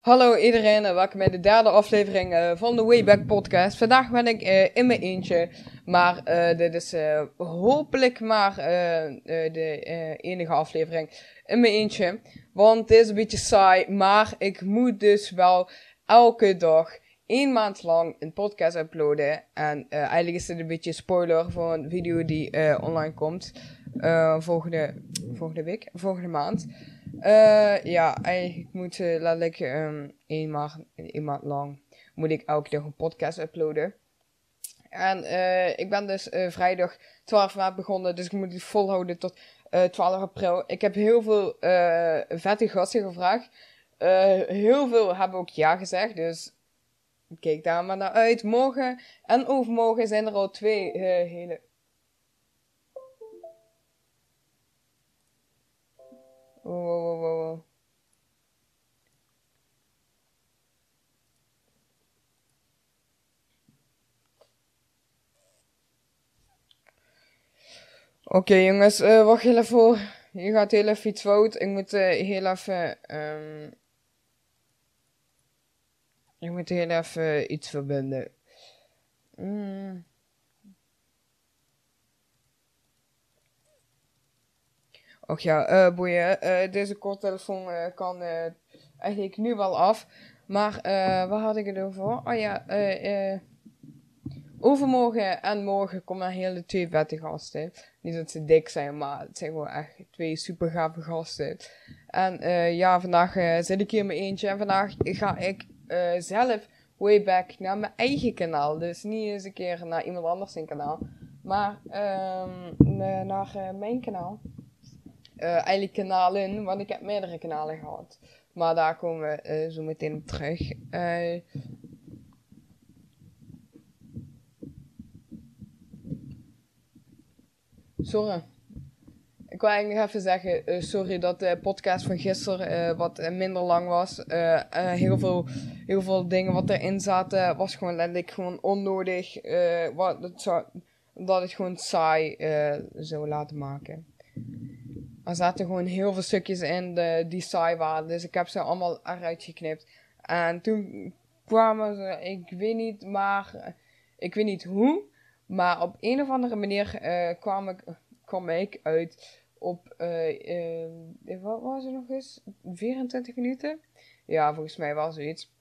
Hallo iedereen en welkom bij de derde aflevering uh, van de Wayback Podcast. Vandaag ben ik uh, in mijn eentje, maar uh, dit is hopelijk maar de enige aflevering in mijn eentje. Want het is een beetje saai, maar ik moet dus wel elke dag één maand lang een podcast uploaden. En eigenlijk is dit een beetje spoiler voor een video die online komt volgende, volgende week, volgende maand. Uh, ja, eigenlijk moet uh, letterlijk één, maand, één maand lang moet ik elke dag een podcast uploaden. En uh, ik ben dus vrijdag 12 maart begonnen, dus ik moet het volhouden tot 12 april. Ik heb heel veel vette gasten gevraagd. heel veel hebben ook ja gezegd, dus kijk daar maar naar uit. Morgen en overmorgen zijn er al twee hele Wow. Oké jongens, uh, wacht heel even voor. Hier gaat heel even iets fout. Ik moet uh, heel even... Um... Ik moet heel even iets verbinden. Mm. Och ja, uh, boeien. Uh, deze korttelefoon uh, kan eigenlijk nu wel af. Maar waar had ik het over? Oh ja, overmorgen en morgen komen er hele twee vette gasten. Niet dat ze dik zijn, maar het zijn gewoon echt twee super gave gasten. En ja, vandaag zit ik hier met eentje. En vandaag ga ik zelf way back naar mijn eigen kanaal. Dus niet eens een keer naar iemand anders zijn kanaal. Maar um, naar mijn kanaal uh, eigenlijk kanalen, want ik heb meerdere kanalen gehad. Maar daar komen we uh, zo meteen op terug. Uh, sorry. Ik wil eigenlijk even zeggen, sorry dat de podcast van gisteren wat minder lang was. heel, veel, heel veel dingen wat erin zaten was gewoon letterlijk gewoon onnodig. wat, dat, zou, dat het gewoon saai zou laten maken. Er zaten gewoon heel veel stukjes in de, die saai waren. Dus ik heb ze allemaal eruit geknipt. En toen kwamen ze, ik weet niet, maar ik weet niet hoe. Maar op een of andere manier uh, kwam, ik, kwam ik uit op, uh, uh, wat was het nog eens? 24 minuten? Ja, volgens mij was zoiets.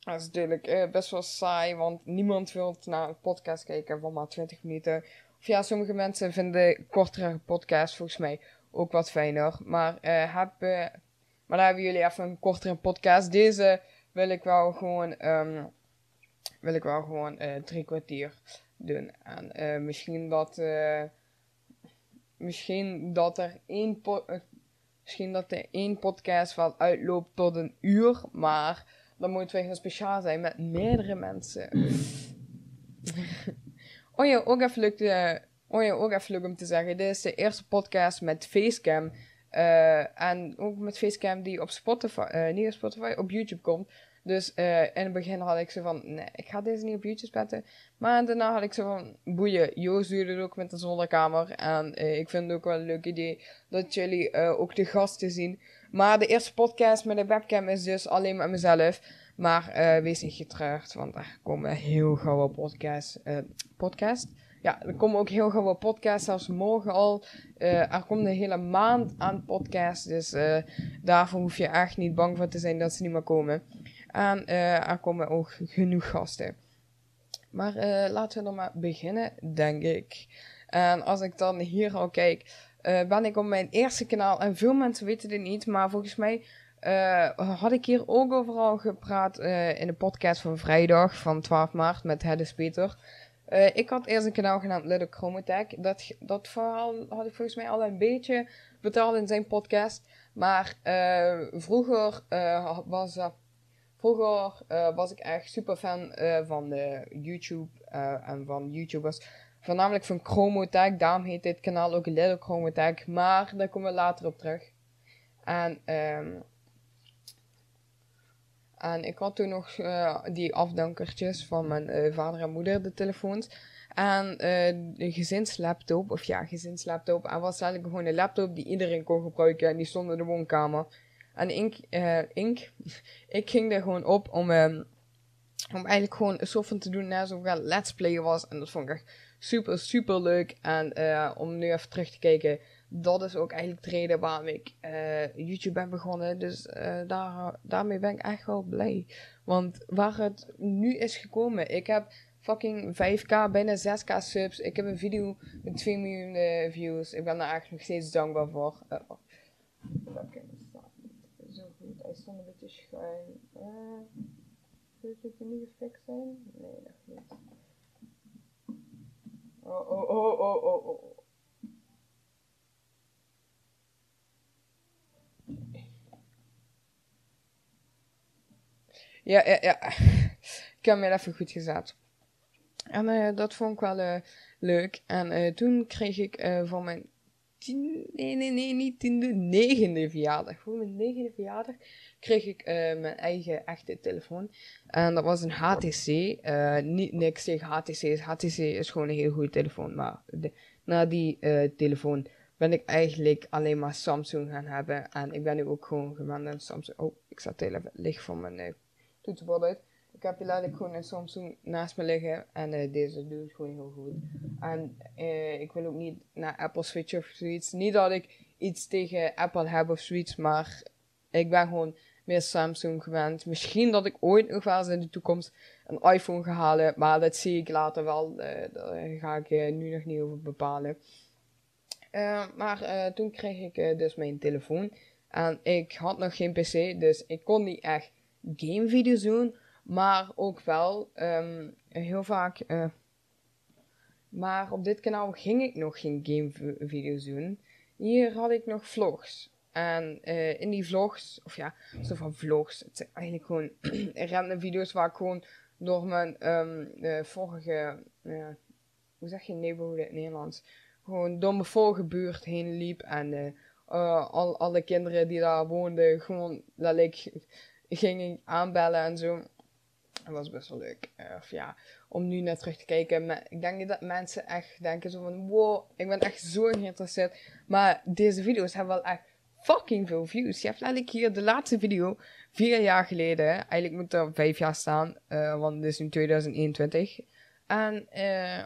Dat is natuurlijk best wel saai, want niemand wil naar een podcast kijken van maar 20 minuten. Of ja, sommige mensen vinden kortere podcasts volgens mij ook wat fijner. Maar, uh, heb, uh, maar daar hebben jullie even een kortere podcast. Deze wil ik wel gewoon, um, wil ik wel gewoon uh, drie kwartier doen. En misschien dat, misschien dat er één, misschien dat er één podcast wel uitloopt tot een uur. Maar dan moet het wel speciaal zijn met meerdere mensen. oh ja, ook even leuk Oh ja, ook even leuk om te zeggen. Dit is de eerste podcast met Facecam. Uh, en ook met Facecam die op Spotify, uh, niet op Spotify, op YouTube komt. Dus uh, in het begin had ik zo van, nee, ik ga deze niet op YouTube zetten. Maar daarna had ik zo van, boeien, Joost doet het ook met de zonnekamer. En ik vind het ook wel een leuk idee dat jullie ook de gasten zien. Maar de eerste podcast met de webcam is dus alleen met mezelf. Maar wees niet getreurd, want er komen heel gauw podcast. podcast ja, er komen ook heel veel podcasts, zelfs morgen al. Uh, er komt een hele maand aan podcasts, dus uh, daarvoor hoef je echt niet bang voor te zijn dat ze niet meer komen. En uh, er komen ook genoeg gasten. Maar laten we dan maar beginnen, denk ik. En als ik dan hier al kijk, ben ik op mijn eerste kanaal. En veel mensen weten dit niet, maar volgens mij had ik hier ook overal gepraat in de podcast van vrijdag van 12 maart met Heddes Peter. Uh, ik had eerst een kanaal genaamd Little Chromatech. Dat, dat verhaal had ik volgens mij al een beetje verteld in zijn podcast. Maar uh, vroeger, uh, was, vroeger was ik echt super fan van de YouTube en van YouTubers. Voornamelijk van Chromotech. Daarom heet dit kanaal ook Little Chromotech. Maar daar komen we later op terug. En... Um, en ik had toen nog uh, die afdankertjes van mijn uh, vader en moeder, de telefoons. En uh, een gezinslaptop, of ja, gezinslaptop. En was eigenlijk gewoon een laptop die iedereen kon gebruiken. En die stond in de woonkamer. En ik, eh, ik, ik ging er gewoon op om, ehm, om eigenlijk gewoon een soort van te doen ik een let's player was. En dat vond ik echt super, super leuk. En eh, om nu even terug te kijken, dat is ook eigenlijk de reden waarom ik eh, YouTube ben begonnen. Dus eh, daar, daarmee ben ik echt wel blij. Want waar het nu is gekomen, ik heb fucking 5k, bijna 6k subs. Ik heb een video met 2 miljoen eh, views. Ik ben daar echt nog steeds dankbaar voor. Uh, oh. Zo goed, hij stond een beetje schuin. Uh, Zou het nu gefixt zijn? Nee, dat niet. Oh, oh, oh, oh, oh, oh. Ja, ja, ja. Ik heb me even goed gezet. En uh, dat vond ik wel uh, leuk. En uh, toen kreeg ik voor mijn tien, nee, nee, nee, niet tiende, negende verjaardag. Voor mijn negende verjaardag kreeg ik mijn eigen echte telefoon. En dat was een HTC. niet niks tegen HTC. HTC is gewoon een heel goede telefoon. Maar na die telefoon ben ik eigenlijk alleen maar Samsung gaan hebben. En ik ben nu ook gewoon gewend aan Samsung. Oh, ik zat heel even licht van mijn toetsenbord uit. Ik heb hier letterlijk gewoon een Samsung naast me liggen. En uh, deze doet gewoon heel goed. En uh, ik wil ook niet naar Apple switchen of zoiets. Niet dat ik iets tegen Apple heb of zoiets. Maar ik ben gewoon meer Samsung gewend. Misschien dat ik ooit nog wel eens in de toekomst een iPhone ga halen. Maar dat zie ik later wel. Uh, daar ga ik nu nog niet over bepalen. maar toen kreeg ik dus mijn telefoon. En ik had nog geen PC. Dus ik kon niet echt gamevideo's doen, maar ook wel um, heel vaak. Uh, maar op dit kanaal ging ik nog geen gamevideo's doen. Hier had ik nog vlogs. En uh, in die vlogs, of ja, zo van vlogs, het zijn eigenlijk gewoon random video's waar ik gewoon door mijn um, vorige, uh, hoe zeg je neighborhood in het Nederlands, gewoon door mijn vorige buurt heen liep en al, alle kinderen die daar woonden, gewoon, dat leek ging ik aanbellen en zo. Dat was best wel leuk. Uh, of ja, om nu naar terug te kijken. ik denk dat mensen echt denken zo van... Wow, ik ben echt zo geïnteresseerd. Maar deze video's hebben wel echt fucking veel views. Je hebt eigenlijk hier de laatste video vier jaar geleden. Eigenlijk moet er vijf jaar staan. Uh, want het is nu 2021. En uh,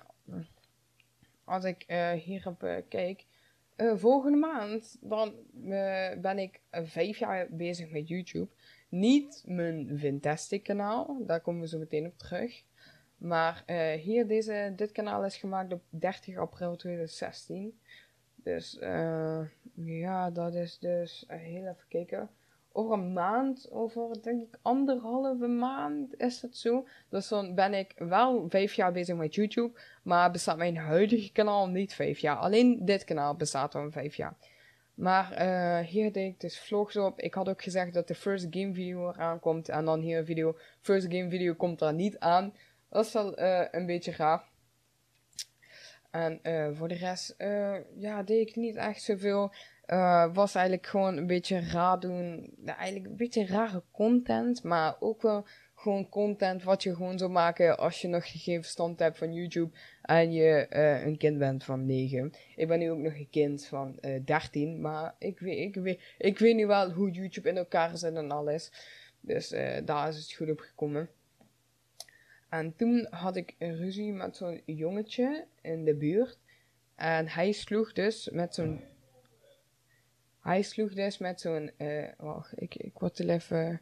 als ik hierop kijk... volgende maand dan ben ik vijf jaar bezig met YouTube niet mijn Vintastic kanaal, daar komen we zo meteen op terug. Maar uh, hier, deze, dit kanaal is gemaakt op 30 april 2016. Dus uh, ja, dat is dus, uh, heel even kijken. Over een maand, over denk ik anderhalve maand is dat zo. Dus dan ben ik wel vijf jaar bezig met YouTube. Maar bestaat mijn huidige kanaal niet vijf jaar. Alleen dit kanaal bestaat al vijf jaar. Maar uh, hier deed ik dus vlogs op. Ik had ook gezegd dat de first game video eraan komt. En dan hier een video. First game video komt er niet aan. Dat is wel uh, een beetje raar. En uh, voor de rest, ja, deed ik niet echt zoveel. was eigenlijk gewoon een beetje raar doen. Ja, eigenlijk een beetje rare content. Maar ook wel gewoon content wat je gewoon zou maken als je nog geen verstand hebt van YouTube en je uh, een kind bent van 9. Ik ben nu ook nog een kind van uh, eh, 13, maar ik weet, ik, weet, ik weet nu wel hoe YouTube in elkaar zit en alles. Dus uh, daar is het goed op gekomen. En toen had ik een ruzie met zo'n jongetje in de buurt. En hij sloeg dus met zo'n. Hij sloeg dus met zo'n. wacht, ik, ik word er even.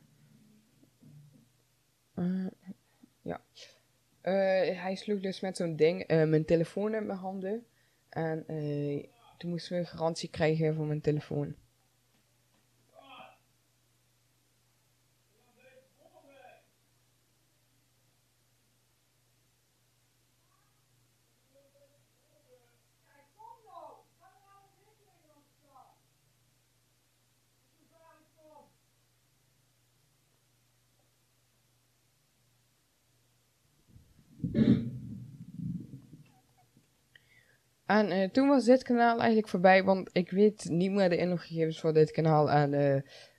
Ja. Uh, hij sloeg dus met zo'n ding uh, mijn telefoon in mijn handen. En toen moesten we een garantie krijgen voor mijn telefoon. En uh, toen was dit kanaal eigenlijk voorbij, want ik weet niet meer de inloggegevens voor dit kanaal. En uh,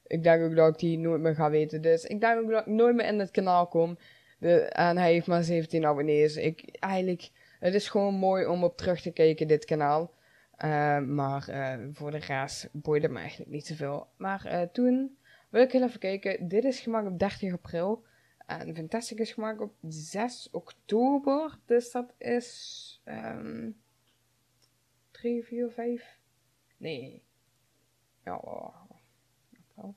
ik denk ook dat ik die nooit meer ga weten. Dus ik denk ook dat ik nooit meer in het kanaal kom. En hij heeft maar 17 abonnees. Ik, eigenlijk, het is gewoon mooi om op terug te kijken, dit kanaal. Uh, maar voor de rest boeide me eigenlijk niet zoveel. Maar toen wil ik heel even kijken. Dit is gemaakt op 30 april. En Fantastic is gemaakt op 6 oktober. Dus dat is... Um, 3, 4, 5... Nee. Ja, oh. April.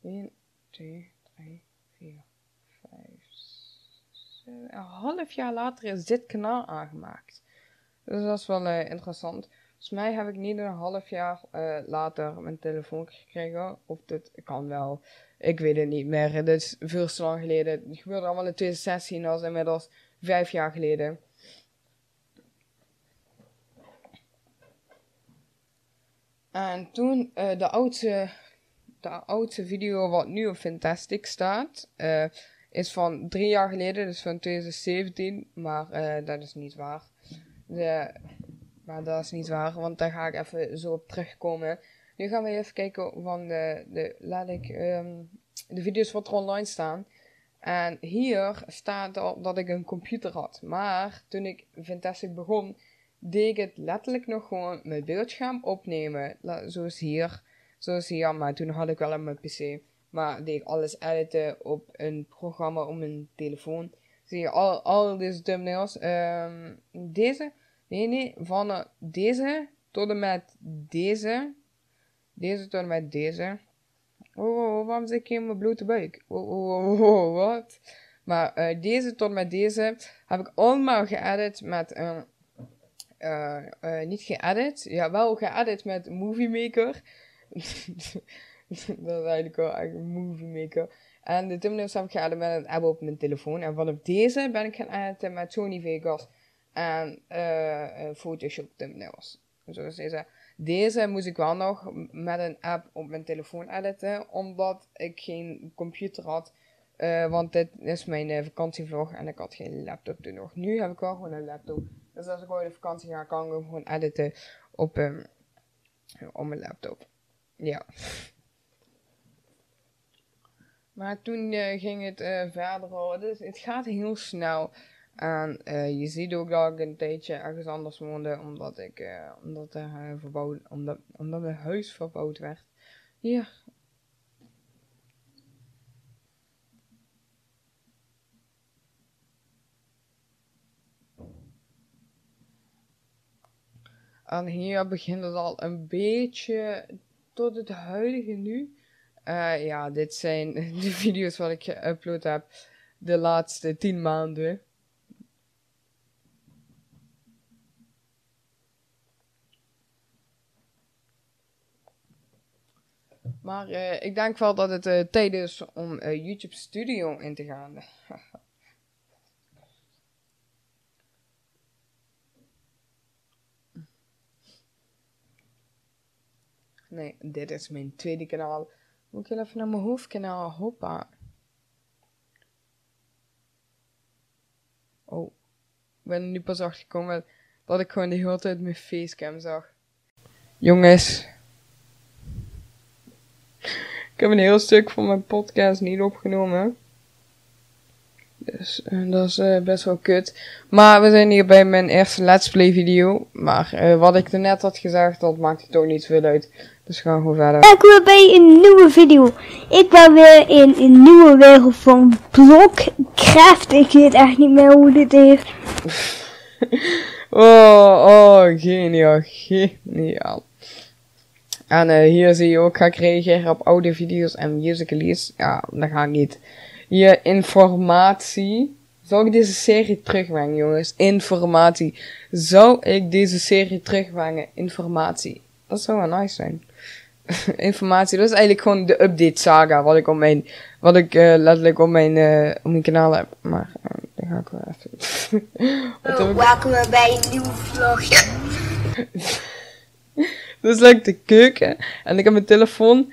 1, 2, 3, 4, 5, 6... Een half jaar later is dit kanaal aangemaakt. Dus dat is wel uh, interessant. Volgens mij heb ik niet een half jaar uh, later mijn telefoon gekregen. Of dit kan wel. Ik weet het niet meer. Dit is veel te lang geleden. Het gebeurde allemaal in 2016. Dat is inmiddels vijf jaar geleden. En toen uh, de oudste, de oudste video wat nu op Fantastic staat, uh, is van drie jaar geleden, dus van 2017. Maar uh, dat is niet waar. Maar dat is niet waar, want daar ga ik even zo op terugkomen. Nu gaan we even kijken van de, de laat ik, um, de video's wat er online staan. En hier staat al dat ik een computer had. Maar toen ik Fantastic begon, deed ik het letterlijk nog gewoon mijn beeldscherm opnemen. Zoals hier. Zoals hier, maar toen had ik wel een mijn pc. Maar deed ik alles editen op een programma op mijn telefoon. Zie je al, al deze thumbnails. Um, deze Nee, nee, van uh, deze tot en met deze. Deze tot en met deze. Oh, oh, oh waarom zit ik in mijn blote buik? Oh, oh, oh, oh wat? Maar uh, deze tot met deze heb ik allemaal geëdit met... Uh, uh, niet geëdit, ja wel geëdit met Movie Maker. dat is eigenlijk wel echt Movie Maker. En de thumbnails heb ik geëdit met een app op mijn telefoon. En vanaf deze ben ik gaan editen met Sony Vegas en uh, Photoshop thumbnails. Zoals deze. Deze moest ik wel nog met een app op mijn telefoon editen, omdat ik geen computer had. Want dit is mijn vakantievlog en ik had geen laptop toen nog. Nu heb ik wel gewoon een laptop. Dus als ik ooit de vakantie ga, kan ik hem gewoon editen op, um, op mijn laptop. Ja. Maar toen uh, ging het verder al. Dus het gaat heel snel. En uh, je ziet ook dat ik een tijdje ergens anders woonde, omdat ik, omdat, er, verbouwd, omdat, omdat mijn huis verbouwd werd. Hier. En hier begint het al een beetje tot het huidige nu. ja, dit zijn de video's wat ik geüpload heb de laatste 10 maanden. Maar uh, ik denk wel dat het uh, tijd is om YouTube Studio in te gaan. nee, dit is mijn tweede kanaal. Moet ik even naar mijn hoofdkanaal. Hoppa. Oh. Ik ben nu pas achter gekomen dat ik gewoon de hele tijd mijn facecam zag. Jongens, ik heb een heel stuk van mijn podcast niet opgenomen. Dus uh, dat is uh, best wel kut. Maar we zijn hier bij mijn eerste Let's Play video. Maar uh, wat ik er net had gezegd, dat maakt het ook niet veel uit. Dus gaan we gewoon verder. Welkom weer bij een nieuwe video. Ik ben weer in een nieuwe wereld van Blockcraft. Ik weet echt niet meer hoe dit heet. oh, oh, geniaal, geniaal. En uh, hier zie je ook, ga ik reageren op oude video's en musicalies. Ja, dat ga ik niet. Hier, informatie. Zou ik deze serie terugbrengen, jongens? Informatie. Zou ik deze serie terugbrengen? Informatie. Dat zou wel nice zijn. informatie, dat is eigenlijk gewoon de update saga. Wat ik op mijn, wat ik uh, letterlijk op mijn, uh, op mijn kanaal heb. Maar, dan ga ik wel even. oh, welkom bij een nieuwe vlog. Dus like de keuken. En ik heb mijn telefoon.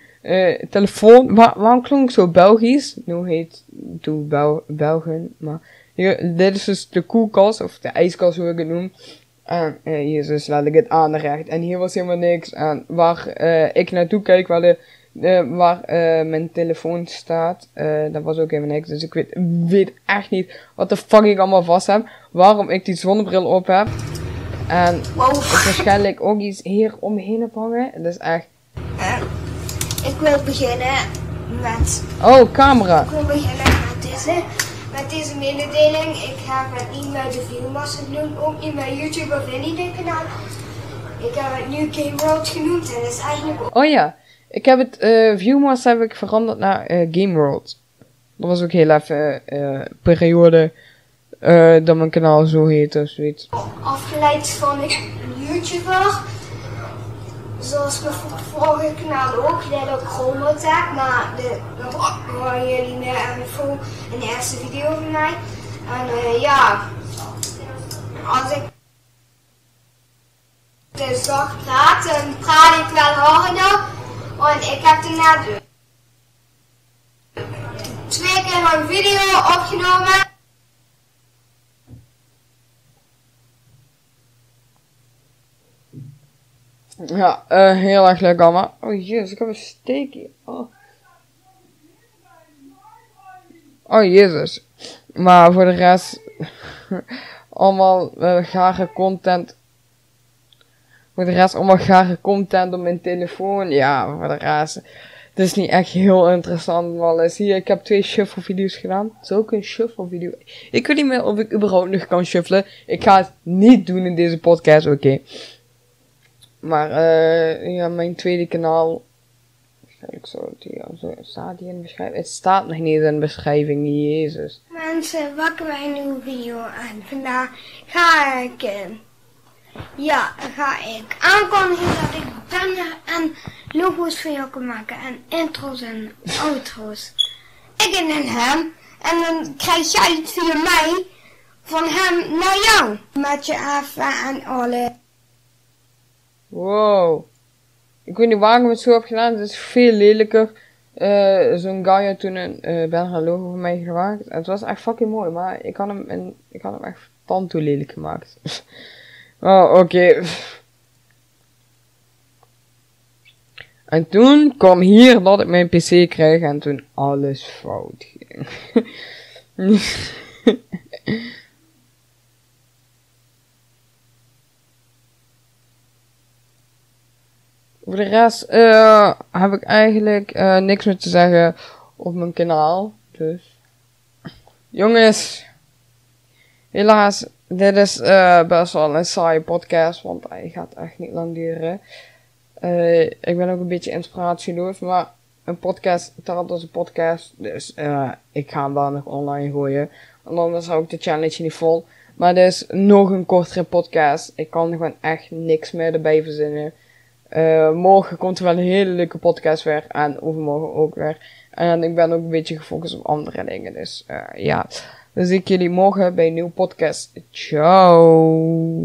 Telefoon. Waar, waarom klonk ik zo Belgisch? Nu heet doe Bel Belgen. Maar hier, dit is dus de koelkast. Of de ijskast, hoe ik het noem. En uh, hier is dus ik het aanrecht. En hier was helemaal niks. En waar uh, ik naartoe kijk, waar, de, waar mijn telefoon staat, dat was ook helemaal niks. Dus ik weet, weet echt niet wat de fuck ik allemaal vast heb. Waarom ik die zonnebril op heb. En wow. waarschijnlijk ook iets hier omheen hangen. Dat is echt... ik wil beginnen met... Oh, camera. Ik wil beginnen met deze. Met deze mededeling. Ik heb het niet met de Viewmasters genoemd. Ook niet met YouTube of Indie kanaal. Ik heb het nu Game World genoemd. En dat is eigenlijk Oh ja, ik heb het eh Viewmast heb ik veranderd naar eh, Game World. Dat was ook heel even eh periode dat mijn kanaal zo heette of zoiets. afgeleid van een YouTuber. Zoals mijn vorige kanaal ook. Die had ook Chromebot heb. Maar de, dat horen jullie meer info in de eerste video van mij. En eh, ja, als ik de dag praat, dan praat ik wel harder. Want ik heb net twee keer een video opgenomen. Ja, eh, heel erg leuk allemaal. Oh jezus, ik heb een steek hier. Oh. oh jezus. Maar voor de rest, allemaal eh, gare content. Voor de rest allemaal gare content op mijn telefoon. Ja, voor de rest. Het is niet echt heel interessant. Maar zie je, ik heb twee shuffle video's gedaan. Ook een shuffle video. Ik weet niet meer of ik überhaupt nog kan shuffelen. Ik ga het niet doen in deze podcast, oké. Maar eh ja, mijn tweede kanaal. Waarschijnlijk zo, die, zo staat die in de beschrijving. Het staat nog niet in de beschrijving, jezus. Mensen, bij een nieuwe video. En vandaag ga ik, eh, ja, ga ik aankondigen dat ik banners en logo's voor jou kan maken. En intro's en outro's. Ik en hem. En dan krijg jij het via mij van hem naar jou. Met je even en alle. Wow. Ik weet niet waarom ik het zo heb gedaan. Het is veel lelijker. Eh, Zo'n guy had toen een eh banner logo voor mij gemaakt. Het was echt fucking mooi. Maar ik had hem, in, ik had hem echt tandtoe lelijk gemaakt. oh, oké. En toen kwam hier dat ik mijn PC kreeg. En toen alles fout ging. Voor de rest eh, heb ik eigenlijk eh, niks meer te zeggen op mijn kanaal. Dus. Jongens. Helaas, dit is eh, best wel een saaie podcast, want hij gaat echt niet lang duren. Ik ben ook een beetje inspiratieloos, maar een podcast telt als een podcast. Dus ik ga hem wel nog online gooien. Anders hou ik de challenge niet vol. Maar is nog een kortere podcast. Ik kan gewoon echt niks meer erbij verzinnen. Eh, morgen komt er wel een hele leuke podcast weer. En overmorgen ook weer. En ik ben ook een beetje gefocust op andere dingen. Dus eh, ja. Dan zie ik jullie morgen bij een nieuwe podcast. Ciao.